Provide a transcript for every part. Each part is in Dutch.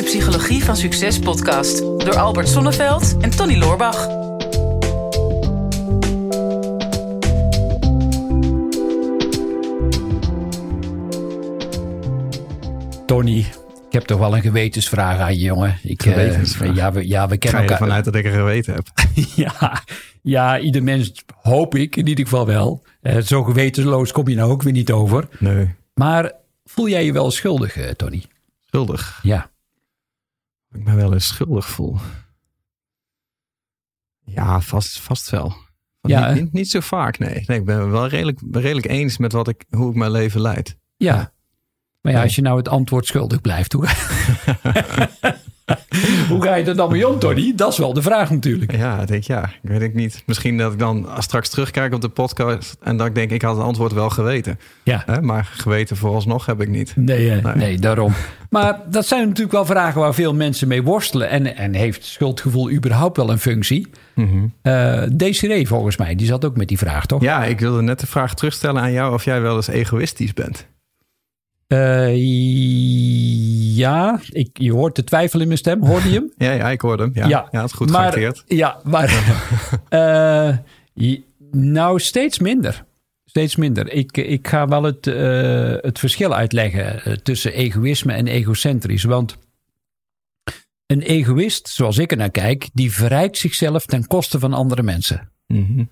de Psychologie van Succes podcast door Albert Sonneveld en Tony Loorbach. Tony, ik heb toch wel een gewetensvraag aan je, jongen. Ik, eh, Gewetensvraag? ja, we, ja, we Ga kennen je elkaar. ervan uit dat ik er geweten heb? ja, ja, ieder mens hoop ik in ieder geval wel. Eh, zo gewetensloos kom je nou ook weer niet over. Nee. Maar voel jij je wel schuldig, eh, Tony? Schuldig. Ja. Ik me wel eens schuldig voel. Ja, vast, vast wel. Ja, niet, niet zo vaak, nee. nee ik ben wel redelijk, redelijk eens met wat ik, hoe ik mijn leven leid. Ja. Maar ja, als je nou het antwoord schuldig blijft, hoe, hoe ga je er dan mee om, Tony? Dat is wel de vraag natuurlijk. Ja, ik denk ja. Ik weet het niet. Misschien dat ik dan straks terugkijk op de podcast en dat ik denk, ik had het antwoord wel geweten. Ja. Hè? Maar geweten vooralsnog heb ik niet. Nee, eh, Nee. nee, daarom. Maar dat zijn natuurlijk wel vragen waar veel mensen mee worstelen. En, en heeft schuldgevoel überhaupt wel een functie? Mhm. Eh Desiree, volgens mij, die zat ook met die vraag, toch? Ja, ik wilde net de vraag terugstellen aan jou of jij wel eens egoïstisch bent. Eh, ja, ik, je hoort de twijfel in mijn stem. Hoorde je hem? Ja, ja ik hoorde hem. Ja, ja. het is goed maar. Ja, maar... eh, nou, steeds minder. Steeds minder. Ik, ik ga wel het, eh, het verschil uitleggen tussen egoïsme en egocentrisch. Want een egoïst, zoals ik er naar kijk, die verrijkt zichzelf ten koste van andere mensen. Mhm.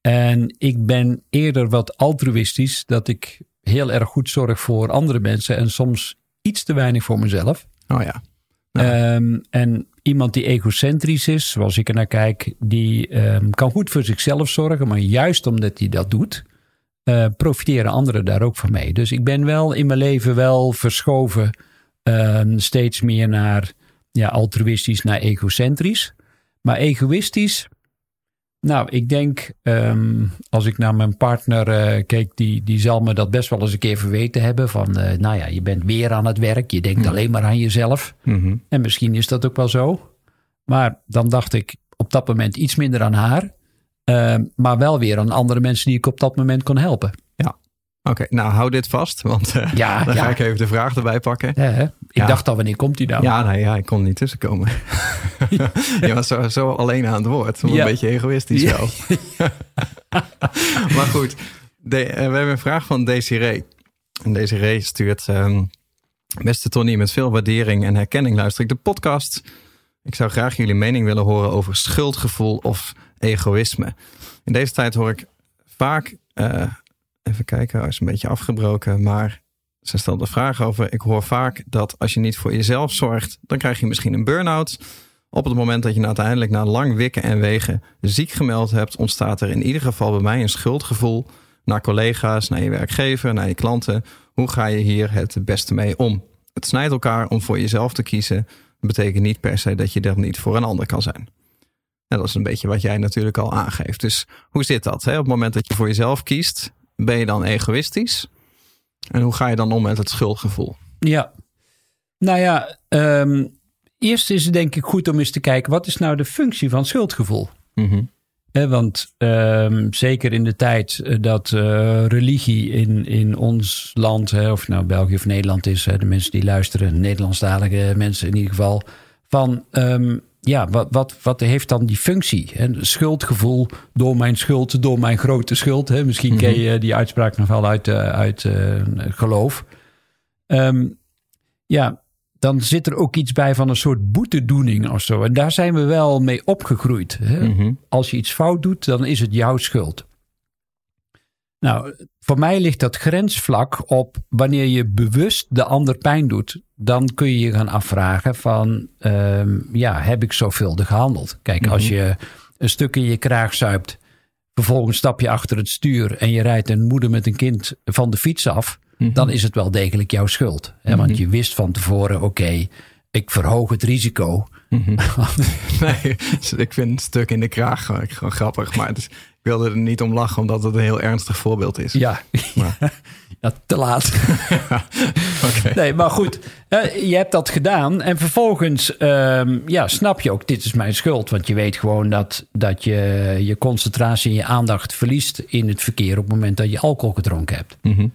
En ik ben eerder wat altruïstisch, dat ik heel erg goed zorg voor andere mensen en soms iets te weinig voor mezelf. Oh ja. Ehm, en iemand die egocentrisch is, zoals ik er naar kijk, die ehm, kan goed voor zichzelf zorgen, maar juist omdat hij dat doet, eh, profiteren anderen daar ook van mee. Dus ik ben wel in mijn leven wel verschoven ehm, steeds meer naar ja, altruïstisch, naar egocentrisch. Maar egoïstisch, nou, ik denk, ehm, als ik naar mijn partner eh keek, die, die zal me dat best wel eens een keer verweten hebben. Van, eh, nou ja, je bent weer aan het werk, je denkt alleen maar aan jezelf. Mhm. En misschien is dat ook wel zo. Maar dan dacht ik op dat moment iets minder aan haar. eh, maar wel weer aan andere mensen die ik op dat moment kon helpen. Oké, nou hou dit vast, want eh, Ja, dan ja. ga ik even de vraag erbij pakken. Hè? Ik Ja. dacht al, wanneer komt die nou? Ja, nee, ja, ik kon niet tussenkomen. je was zo, zo alleen aan het woord. Een Ja. beetje egoïstisch Ja. wel. maar goed, de, eh, we hebben een vraag van Desiree. En Desiree stuurt... ehm, Beste Tony, met veel waardering en herkenning luister ik de podcast. Ik zou graag jullie mening willen horen over schuldgevoel of egoïsme. In deze tijd hoor ik vaak... eh, even kijken, hij is een beetje afgebroken, maar... Ze stelt de vraag over. Ik hoor vaak dat als je niet voor jezelf zorgt, dan krijg je misschien een burn-out. Op het moment dat je nou uiteindelijk na lang wikken en wegen ziek gemeld hebt, ontstaat er in ieder geval bij mij een schuldgevoel naar collega's, naar je werkgever, naar je klanten. Hoe ga je hier het beste mee om? Het snijdt elkaar om voor jezelf te kiezen. Dat betekent niet per se dat je er niet voor een ander kan zijn. En dat is een beetje wat jij natuurlijk al aangeeft. Dus hoe zit dat? Hè? Op het moment dat je voor jezelf kiest, ben je dan egoïstisch? En hoe ga je dan om met het schuldgevoel? Ja. Nou ja, ehm, eerst is het denk ik goed om eens te kijken... wat is nou de functie van schuldgevoel? Mhm. Want ehm, zeker in de tijd eh, dat eh, religie in, in ons land, hè, of nou België of Nederland is, hè, de mensen die luisteren, Nederlandstalige mensen in ieder geval, van ehm, ja, wat, wat, wat heeft dan die functie? Hè? Schuldgevoel door mijn schuld, door mijn grote schuld. Hè? Misschien ken je die uitspraak nog wel uit, eh, uit eh, geloof. Ehm, ja, dan zit er ook iets bij van een soort boetedoening of zo. En daar zijn we wel mee opgegroeid. Hè? Mhm. Als je iets fout doet, dan is het jouw schuld. Nou, voor mij ligt dat grensvlak op wanneer je bewust de ander pijn doet. Dan kun je je gaan afvragen van, ehm, ja, heb ik zorgvuldig gehandeld? Kijk, als je een stuk in je kraag zuipt, vervolgens stap je achter het stuur en je rijdt een moeder met een kind van de fiets af, dan is het wel degelijk jouw schuld. Hè? Want je wist van tevoren, oké, ik verhoog het risico. Nee, ik vind een stuk in de kraag gewoon, gewoon grappig. Maar het is- wilde er niet om lachen, omdat het een heel ernstig voorbeeld is. Ja, ja te laat. Nee, maar goed, eh, je hebt dat gedaan. En vervolgens ehm, ja, snap je ook, dit is mijn schuld. Want je weet gewoon dat, dat je je concentratie en je aandacht verliest in het verkeer op het moment dat je alcohol gedronken hebt. Mhm.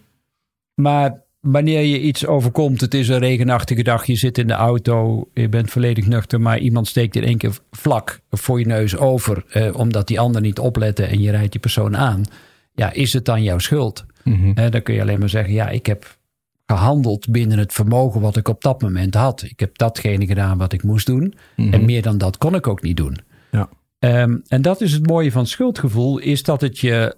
Maar wanneer je iets overkomt, het is een regenachtige dag, je zit in de auto, je bent volledig nuchter, maar iemand steekt in één keer vlak voor je neus over, eh, omdat die ander niet oplette en je rijdt die persoon aan. Ja, is het dan jouw schuld? Eh, dan kun je alleen maar zeggen, ja, ik heb gehandeld binnen het vermogen wat ik op dat moment had. Ik heb datgene gedaan wat ik moest doen. Mhm. En meer dan dat kon ik ook niet doen. Ja. Ehm, en dat is het mooie van schuldgevoel, is dat het je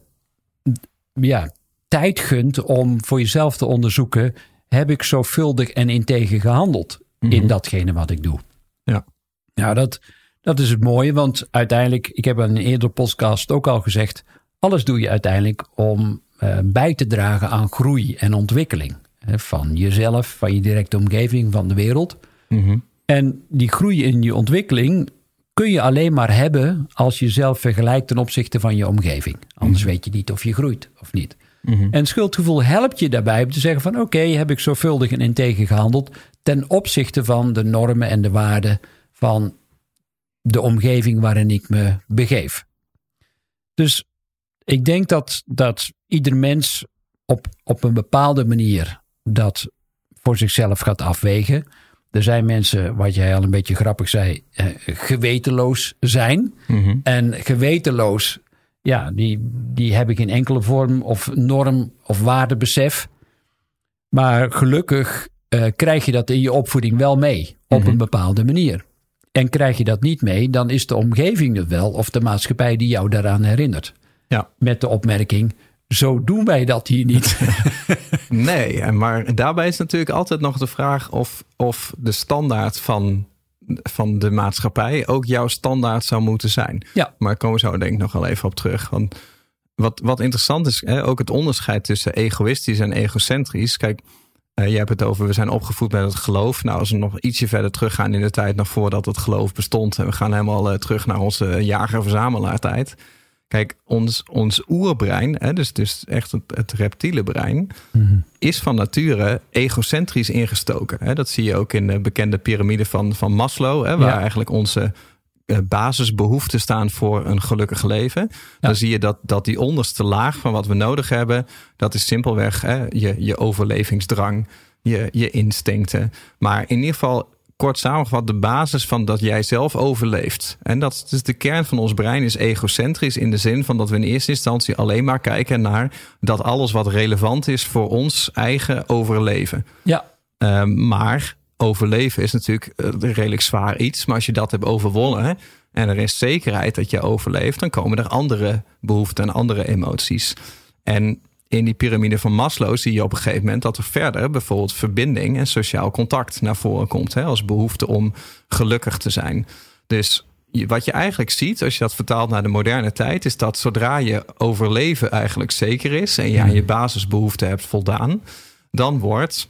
ja, tijd gunt om voor jezelf te onderzoeken: heb ik zorgvuldig en integer gehandeld in datgene wat ik doe? Ja. Nou, dat, dat is het mooie, want uiteindelijk, ik heb in een eerdere podcast ook al gezegd: alles doe je uiteindelijk om eh, bij te dragen aan groei en ontwikkeling. Hè, van jezelf, van je directe omgeving, van de wereld. Mhm. En die groei in je ontwikkeling kun je alleen maar hebben als je jezelf vergelijkt ten opzichte van je omgeving. Anders weet je niet of je groeit of niet. En schuldgevoel helpt je daarbij om te zeggen van oké, heb ik zorgvuldig en integer gehandeld ten opzichte van de normen en de waarden van de omgeving waarin ik me begeef. Dus ik denk dat, dat ieder mens op, op een bepaalde manier dat voor zichzelf gaat afwegen. Er zijn mensen, wat jij al een beetje grappig zei, eh, gewetenloos zijn. Mhm. En gewetenloos, ja, die, die hebben geen enkele vorm of norm of waardebesef. Maar gelukkig eh, krijg je dat in je opvoeding wel mee, op een bepaalde manier. En krijg je dat niet mee, dan is de omgeving het wel, of de maatschappij die jou daaraan herinnert. Ja. Met de opmerking, zo doen wij dat hier niet. Nee, maar daarbij is natuurlijk altijd nog de vraag of, of de standaard van, van de maatschappij ook jouw standaard zou moeten zijn. Ja. Maar komen we zo denk ik nog wel even op terug. Want wat, wat interessant is, hè, ook het onderscheid tussen egoïstisch en egocentrisch. Kijk, eh, je hebt het over, we zijn opgevoed met het geloof. Nou, als we nog ietsje verder teruggaan in de tijd, nog voordat het geloof bestond. En we gaan helemaal eh, terug naar onze jager-verzamelaar tijd. Kijk, ons, ons oerbrein, hè, dus, dus echt het, het reptiele brein, is van nature egocentrisch ingestoken. Hè. Dat zie je ook in de bekende piramide van, van Maslow, hè, waar Ja. eigenlijk onze eh, basisbehoeften staan voor een gelukkig leven. Dan zie je dat, dat die onderste laag van wat we nodig hebben, dat is simpelweg hè, je, je overlevingsdrang, je, je instincten. Maar in ieder geval kort samengevat de basis van dat jij zelf overleeft. En dat is dus de kern van ons brein is egocentrisch in de zin van dat we in eerste instantie alleen maar kijken naar dat alles wat relevant is voor ons eigen overleven. ja, Ehm, maar overleven is natuurlijk eh, een redelijk zwaar iets. Maar als je dat hebt overwonnen en er is zekerheid dat je overleeft, dan komen er andere behoeften en andere emoties. En in die piramide van Maslow zie je op een gegeven moment dat er verder bijvoorbeeld verbinding en sociaal contact naar voren komt. Hè, als behoefte om gelukkig te zijn. Dus wat je eigenlijk ziet, als je dat vertaalt naar de moderne tijd, is dat zodra je overleven eigenlijk zeker is en je aan je basisbehoeften hebt voldaan, dan wordt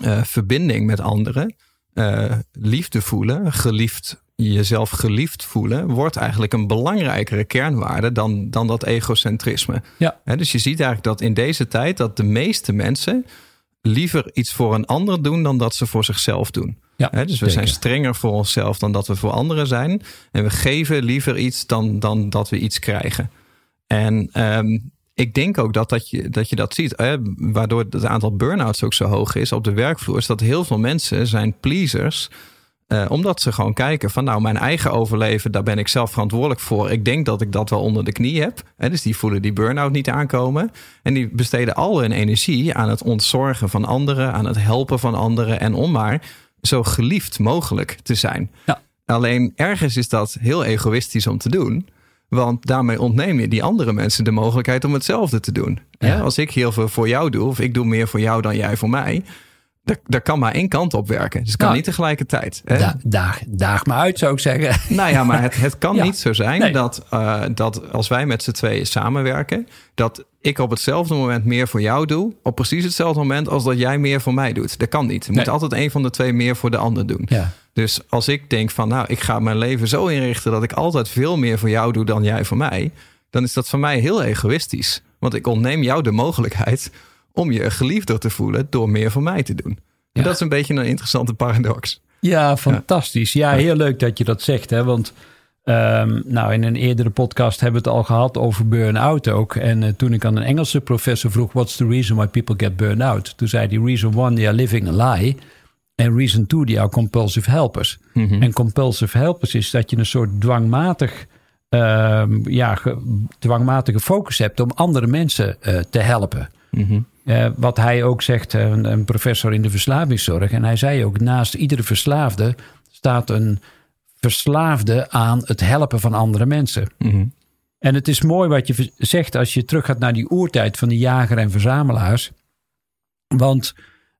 eh, verbinding met anderen, eh, liefde voelen, geliefd, jezelf geliefd voelen, wordt eigenlijk een belangrijkere kernwaarde dan, dan dat egocentrisme. ja, dus je ziet eigenlijk dat in deze tijd dat de meeste mensen liever iets voor een ander doen dan dat ze voor zichzelf doen. ja. Dus we zeker. zijn strenger voor onszelf dan dat we voor anderen zijn. En we geven liever iets dan, dan dat we iets krijgen. En ehm, ik denk ook dat, dat, je, dat je dat ziet. Hè, waardoor het aantal burn-outs ook zo hoog is op de werkvloer. Is dat heel veel mensen zijn pleasers. Eh, omdat ze gewoon kijken van nou, mijn eigen overleven, daar ben ik zelf verantwoordelijk voor. Ik denk dat ik dat wel onder de knie heb. Hè, dus die voelen die burn-out niet aankomen. En die besteden al hun energie aan het ontzorgen van anderen, aan het helpen van anderen. En om maar zo geliefd mogelijk te zijn. Ja. Alleen ergens is dat heel egoïstisch om te doen. Want daarmee ontneem je die andere mensen de mogelijkheid om hetzelfde te doen. Ja, als ik heel veel voor jou doe, of ik doe meer voor jou dan jij voor mij. Daar, daar kan maar één kant op werken. Dus het kan Nou, niet tegelijkertijd. Hè? Da- daag, daag me uit, zou ik zeggen. Nou ja, maar het, het kan Ja. niet zo zijn Nee. dat, eh, dat als wij met z'n tweeën samenwerken, dat ik op hetzelfde moment meer voor jou doe, op precies hetzelfde moment als dat jij meer voor mij doet. Dat kan niet. Je moet altijd een van de twee meer voor de ander doen. Ja. Dus als ik denk van, nou, ik ga mijn leven zo inrichten dat ik altijd veel meer voor jou doe dan jij voor mij, dan is dat voor mij heel egoïstisch. Want ik ontneem jou de mogelijkheid om je geliefder te voelen door meer voor mij te doen. En dat is een beetje een interessante paradox. Ja, fantastisch. Ja, heel leuk dat je dat zegt. Hè? Want Ehm, nou, in een eerdere podcast hebben we het al gehad over burn-out ook. En uh, toen ik aan een Engelse professor vroeg: What's the reason why people get burned out? Toen zei hij: Reason one, they are living a lie. En reason two, they are compulsive helpers. Mhm. En compulsive helpers is dat je een soort dwangmatig, ehm, ja, ge- dwangmatige focus hebt om andere mensen eh, te helpen. Mhm. Eh, wat hij ook zegt, eh, een, een professor in de verslavingszorg. En hij zei ook, naast iedere verslaafde staat een verslaafde aan het helpen van andere mensen. Mhm. En het is mooi wat je zegt als je teruggaat naar die oertijd van de jager en verzamelaars. Want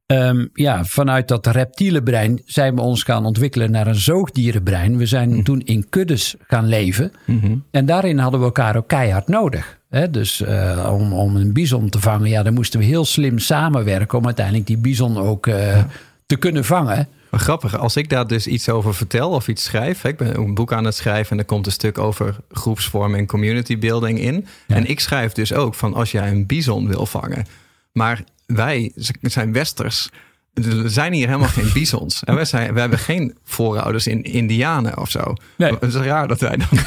ehm, ja, vanuit dat reptiele brein zijn we ons gaan ontwikkelen naar een zoogdierenbrein. We zijn toen in kuddes gaan leven. Mhm. En daarin hadden we elkaar ook keihard nodig. Dus eh, om, om een bison te vangen, ja, dan moesten we heel slim samenwerken om uiteindelijk die bison ook eh, te kunnen vangen. Maar grappig, als ik daar dus iets over vertel of iets schrijf. hè, Ik ben een boek aan het schrijven en er komt een stuk over groepsvorming en community building in. Ja. En ik schrijf dus ook van als jij een bison wil vangen. Maar wij zijn westers. Er zijn hier helemaal geen bisons. En wij, zijn, wij hebben geen voorouders in Indianen of zo. Nee. Het is raar dat wij dan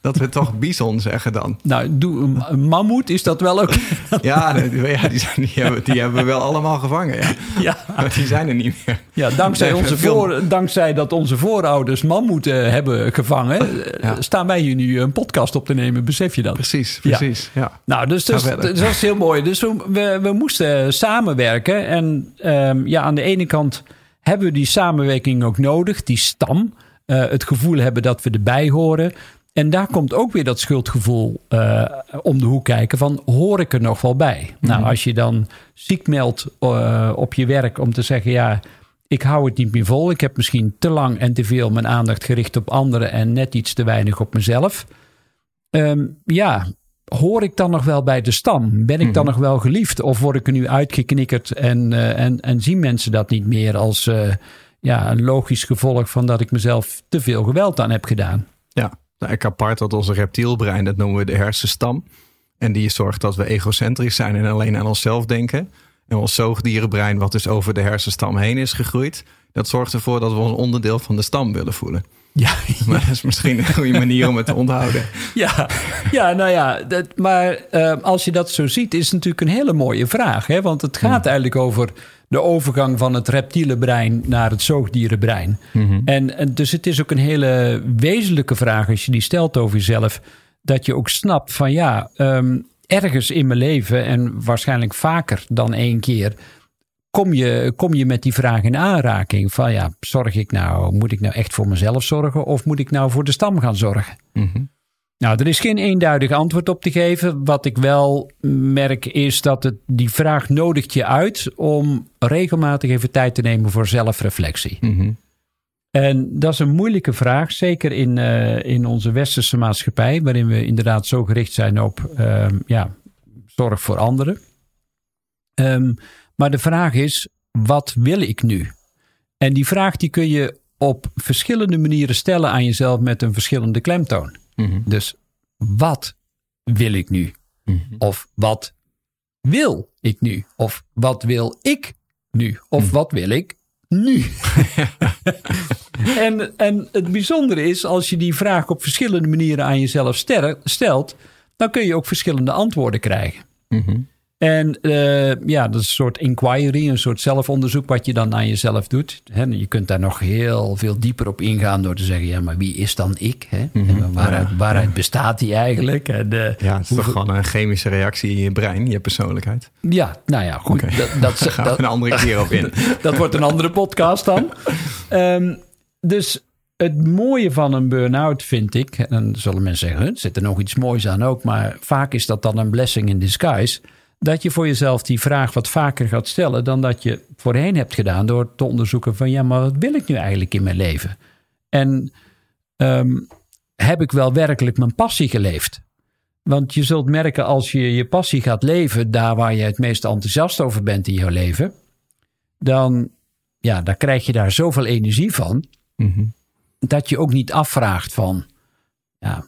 dat we toch bison zeggen dan. Nou, doe, mammoet is dat wel ook. Ja, die, ja, die, zijn, die, hebben, die hebben we wel allemaal gevangen. Ja. ja. Maar die zijn er niet meer. Ja, dankzij, onze voor, dankzij dat onze voorouders mammoeten hebben gevangen, eh, Ja. staan wij hier nu een podcast op te nemen. Besef je dat? Precies, precies. Ja. Nou, dus dat, is- Ga verder. dat is heel mooi. Dus we, we, we moesten samenwerken. En ehm, ja, aan de ene kant hebben we die samenwerking ook nodig, die stam. Eh, het gevoel hebben dat we erbij horen. En daar komt ook weer dat schuldgevoel eh, om de hoek kijken van hoor ik er nog wel bij? Nou, als je dan ziek meldt eh, op je werk om te zeggen ja, ik hou het niet meer vol. Ik heb misschien te lang en te veel mijn aandacht gericht op anderen en net iets te weinig op mezelf. Ehm, ja, hoor ik dan nog wel bij de stam? Ben ik dan nog wel geliefd? Of word ik er nu uitgeknikkerd en, eh, en, en zien mensen dat niet meer als eh, ja, een logisch gevolg van dat ik mezelf te veel geweld aan heb gedaan? Ja, nou, ik apart dat onze reptielbrein, dat noemen we de hersenstam. En die zorgt dat we egocentrisch zijn en alleen aan onszelf denken. En ons zoogdierenbrein, wat dus over de hersenstam heen is gegroeid, dat zorgt ervoor dat we ons onderdeel van de stam willen voelen. Ja, Maar dat is misschien een goede manier om het te onthouden. ja, ja nou ja, dat, maar eh, als je dat zo ziet, is het natuurlijk een hele mooie vraag. Hè? Want het gaat eigenlijk over de overgang van het reptiele brein naar het zoogdierenbrein. En, en dus het is ook een hele wezenlijke vraag als je die stelt over jezelf. Dat je ook snapt van ja, ehm, ergens in mijn leven en waarschijnlijk vaker dan één keer. Kom je, kom je met die vraag in aanraking van ja, zorg ik nou, moet ik nou echt voor mezelf zorgen of moet ik nou voor de stam gaan zorgen? Mhm. Nou, er is geen eenduidig antwoord op te geven. Wat ik wel merk is dat het, die vraag nodigt je uit om regelmatig even tijd te nemen voor zelfreflectie. Mhm. En dat is een moeilijke vraag, zeker in, eh, in onze westerse maatschappij, waarin we inderdaad zo gericht zijn op ehm, ja, zorg voor anderen. Ehm, maar de vraag is, wat wil ik nu? En die vraag die kun je op verschillende manieren stellen aan jezelf met een verschillende klemtoon. Mhm. Dus wat wil ik nu? Mhm. Of wat wil ik nu? Of wat wil ik nu? Of wat wil ik nu? en, en het bijzondere is, als je die vraag op verschillende manieren aan jezelf stelt, dan kun je ook verschillende antwoorden krijgen. Mhm. En eh, ja, dat is een soort inquiry, een soort zelfonderzoek wat je dan aan jezelf doet. Hè, je kunt daar nog heel veel dieper op ingaan door te zeggen, ja, maar wie is dan ik? Hè? En waaruit, waaruit bestaat die eigenlijk? En, eh, Ja, het is toch gewoon een chemische reactie in je brein, je persoonlijkheid. ja, nou ja, goed. Oké. Dat, dat, Daar gaan we dat- een andere keer op in. dat wordt een andere podcast dan. Ehm, dus het mooie van een burn-out vind ik, en dan zullen mensen zeggen, "Huh, zit er nog iets moois aan ook, maar vaak is dat dan een blessing in disguise, dat je voor jezelf die vraag wat vaker gaat stellen dan dat je voorheen hebt gedaan door te onderzoeken van ja, maar wat wil ik nu eigenlijk in mijn leven? En ehm, heb ik wel werkelijk mijn passie geleefd? Want je zult merken als je je passie gaat leven, daar waar je het meest enthousiast over bent in jouw leven, dan, ja, dan krijg je daar zoveel energie van, Mhm. dat je ook niet afvraagt van, ja,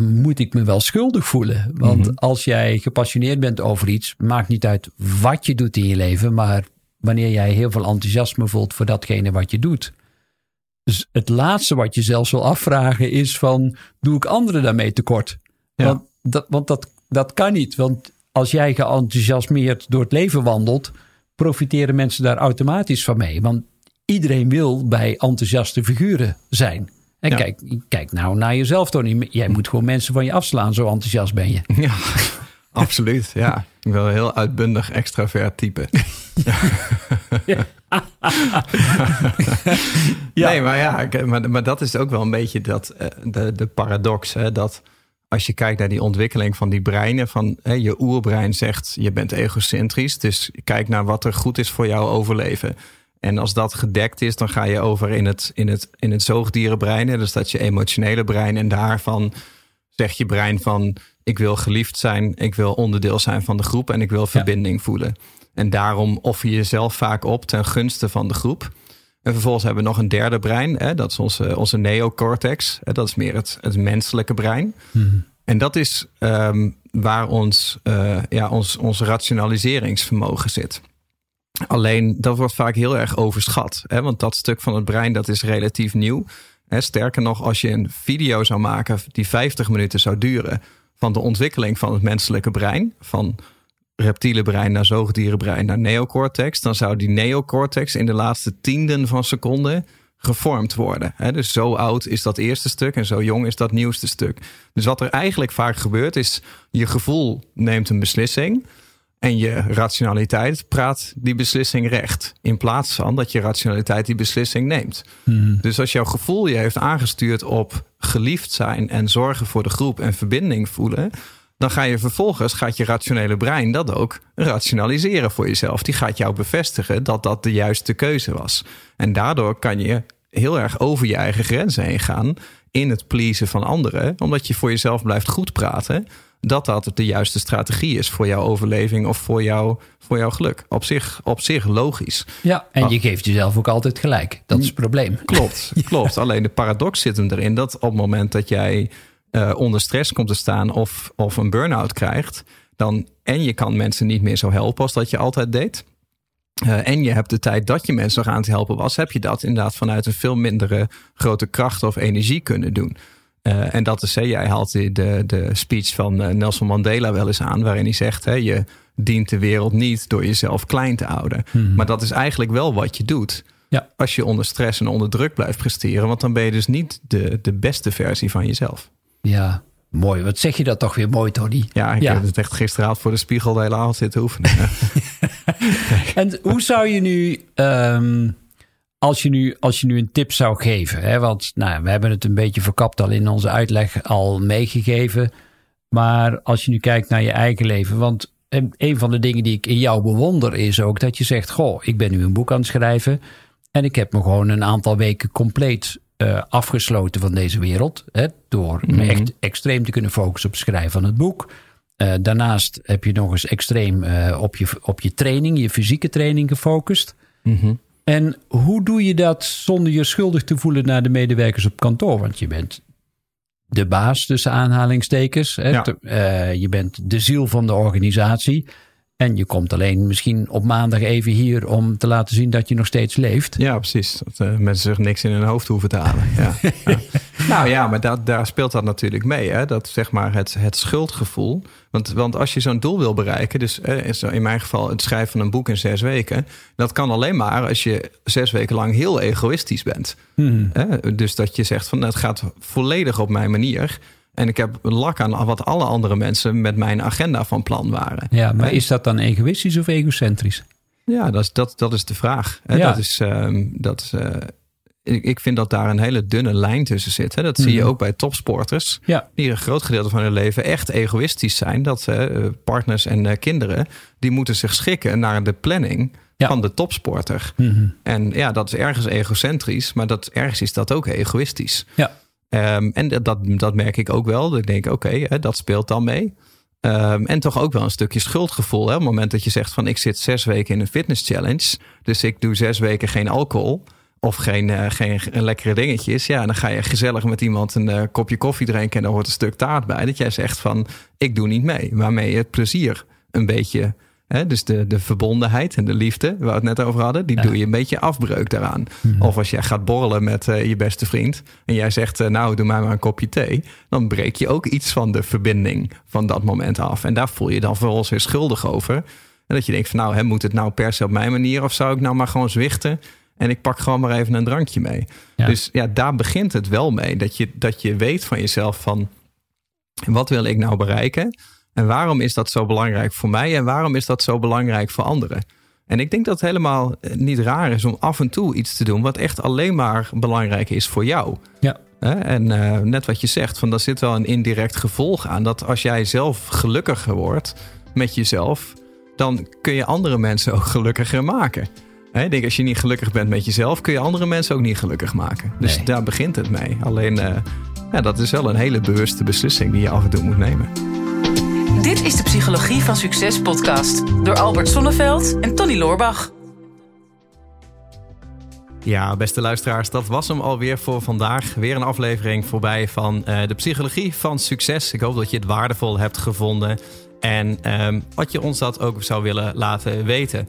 moet ik me wel schuldig voelen? Want Mhm. als jij gepassioneerd bent over iets, maakt niet uit wat je doet in je leven, maar wanneer jij heel veel enthousiasme voelt voor datgene wat je doet, Dus het laatste wat je zelfs wil afvragen is van, doe ik anderen daarmee tekort? Ja. Want, dat, want dat, dat kan niet. Want als jij geenthousiasmeerd door het leven wandelt, profiteren mensen daar automatisch van mee. Want iedereen wil bij enthousiaste figuren zijn. En Ja. kijk, kijk nou naar jezelf, Tony. Jij moet gewoon mensen van je afslaan, zo enthousiast ben je. Ja, absoluut. Ja, ik ben een heel uitbundig extravert type. Ja. Nee, maar ja, maar, maar dat is ook wel een beetje dat, eh, de, de paradox. Hè, dat als je kijkt naar die ontwikkeling van die breinen, van hè, je oerbrein zegt je bent egocentrisch, dus kijk naar wat er goed is voor jouw overleven. En als dat gedekt is, dan ga je over in het, in het, in het zoogdierenbrein. Dus dat je emotionele brein. En daarvan zegt je brein van ik wil geliefd zijn, ik wil onderdeel zijn van de groep en ik wil verbinding voelen. En daarom offer je jezelf vaak op ten gunste van de groep. En vervolgens hebben we nog een derde brein. Hè, dat is onze, onze neocortex. Hè, dat is meer het, het menselijke brein. En dat is ehm, waar ons, eh, ja, ons, ons rationaliseringsvermogen zit. Alleen dat wordt vaak heel erg overschat. Hè, want dat stuk van het brein dat is relatief nieuw. Hè, sterker nog, als je een video zou maken die 50 minuten zou duren van de ontwikkeling van het menselijke brein, van reptiele brein naar zoogdierenbrein naar neocortex, dan zou die neocortex in de laatste tienden van seconden gevormd worden. Dus zo oud is dat eerste stuk en zo jong is dat nieuwste stuk. Dus wat er eigenlijk vaak gebeurt is, je gevoel neemt een beslissing en je rationaliteit praat die beslissing recht. In plaats van dat je rationaliteit die beslissing neemt. Dus als jouw gevoel je heeft aangestuurd op geliefd zijn en zorgen voor de groep en verbinding voelen. Dan ga je vervolgens, gaat je rationele brein dat ook rationaliseren voor jezelf. Die gaat jou bevestigen dat dat de juiste keuze was. En daardoor kan je heel erg over je eigen grenzen heen gaan in het pleasen van anderen. Omdat je voor jezelf blijft goed praten dat dat de juiste strategie is voor jouw overleving of voor, jou, voor jouw geluk. Op zich, op zich logisch. Ja, en je geeft jezelf ook altijd gelijk. Dat is het probleem. Klopt, klopt. Alleen de paradox zit hem erin dat op het moment dat jij eh, onder stress komt te staan of, of een burn-out krijgt, dan en je kan mensen niet meer zo helpen als dat je altijd deed. eh, en je hebt de tijd dat je mensen nog aan het helpen was, heb je dat inderdaad vanuit een veel mindere grote kracht of energie kunnen doen. Eh, en dat is, hè, jij haalt de, de, speech van eh, Nelson Mandela wel eens aan, waarin hij zegt: hè, je dient de wereld niet door jezelf klein te houden. Maar dat is eigenlijk wel wat je doet Ja. als je onder stress en onder druk blijft presteren. Want dan ben je dus niet de, de beste versie van jezelf. Ja, mooi. Wat zeg je dat toch weer mooi, Tony? Ja, ik Ja. heb het echt gisteravond voor de spiegel de hele avond zitten oefenen. En hoe zou je nu, ehm, als, je nu als je nu een tip zou geven, hè, want nou, we hebben het een beetje verkapt al in onze uitleg al meegegeven, maar als je nu kijkt naar je eigen leven, want een een van de dingen die ik in jou bewonder is ook dat je zegt, goh, ik ben nu een boek aan het schrijven en ik heb me gewoon een aantal weken compleet eh, afgesloten van deze wereld, hè, door me echt extreem te kunnen focussen op het schrijven van het boek. Eh, daarnaast heb je nog eens extreem eh, op, je, op je training, je fysieke training gefocust. En hoe doe je dat zonder je schuldig te voelen naar de medewerkers op kantoor? Want je bent de baas tussen aanhalingstekens. Hè? Ja. Te- eh, je bent de ziel van de organisatie. En je komt alleen misschien op maandag even hier om te laten zien dat je nog steeds leeft. Ja, precies. Dat eh, mensen zich niks in hun hoofd hoeven te halen. Ja. Ja. nou ja, maar dat, daar speelt dat natuurlijk mee. Hè? Dat zeg maar het, het schuldgevoel. Want, want als je zo'n doel wil bereiken, dus eh, in mijn geval het schrijven van een boek in zes weken, dat kan alleen maar als je zes weken lang heel egoïstisch bent. Hè? Dus dat je zegt van nou, het gaat volledig op mijn manier. En ik heb lak aan wat alle andere mensen met mijn agenda van plan waren. Ja, maar is dat dan egoïstisch of egocentrisch? Ja, dat is, dat, dat is de vraag. Hè? Ja. Dat is, ehm, dat is, eh, ik, ik vind dat daar een hele dunne lijn tussen zit. Hè? Dat zie je ook bij topsporters. Ja. Die een groot gedeelte van hun leven echt egoïstisch zijn. Dat eh, partners en eh, kinderen, die moeten zich schikken naar de planning Ja. van de topsporter. Mhm. En ja, dat is ergens egocentrisch, maar dat, ergens is dat ook egoïstisch. Ja. Ehm, en dat, dat, merk ik ook wel. Ik denk, oké, dat speelt dan mee. Ehm, en toch ook wel een stukje schuldgevoel. Hè? Op het moment dat je zegt van ik zit zes weken in een fitness challenge. Dus ik doe zes weken geen alcohol. Of geen, eh, geen lekkere dingetjes. Ja, dan ga je gezellig met iemand een eh, kopje koffie drinken. En dan hoort een stuk taart bij. Dat jij zegt van ik doe niet mee. Waarmee je het plezier een beetje Hè, dus de, de verbondenheid en de liefde, waar we het net over hadden, die doe je een beetje afbreuk daaraan. Mhm. Of als jij gaat borrelen met eh, je beste vriend en jij zegt, eh, nou doe mij maar een kopje thee, dan breek je ook iets van de verbinding van dat moment af. En daar voel je dan vervolgens weer schuldig over. En dat je denkt van nou, hè, moet het nou per se op mijn manier of zou ik nou maar gewoon zwichten en ik pak gewoon maar even een drankje mee. Ja. Dus ja, daar begint het wel mee. Dat je, dat je weet van jezelf van wat wil ik nou bereiken? En waarom is dat zo belangrijk voor mij? En waarom is dat zo belangrijk voor anderen? En ik denk dat het helemaal eh, niet raar is om af en toe iets te doen wat echt alleen maar belangrijk is voor jou. Ja. En eh, net wat je zegt, van daar zit wel een indirect gevolg aan. Dat als jij zelf gelukkiger wordt met jezelf, dan kun je andere mensen ook gelukkiger maken. Ik denk, als je niet gelukkig bent met jezelf, kun je andere mensen ook niet gelukkig maken. Dus Nee. daar begint het mee. Alleen, eh, ja, dat is wel een hele bewuste beslissing die je af en toe moet nemen. Dit is de Psychologie van Succes podcast door Albert Sonneveld en Tony Loorbach. Ja, beste luisteraars, dat was hem alweer voor vandaag. Weer een aflevering voorbij van eh, de Psychologie van Succes. Ik hoop dat je het waardevol hebt gevonden. En ehm, wat je ons dat ook zou willen laten weten.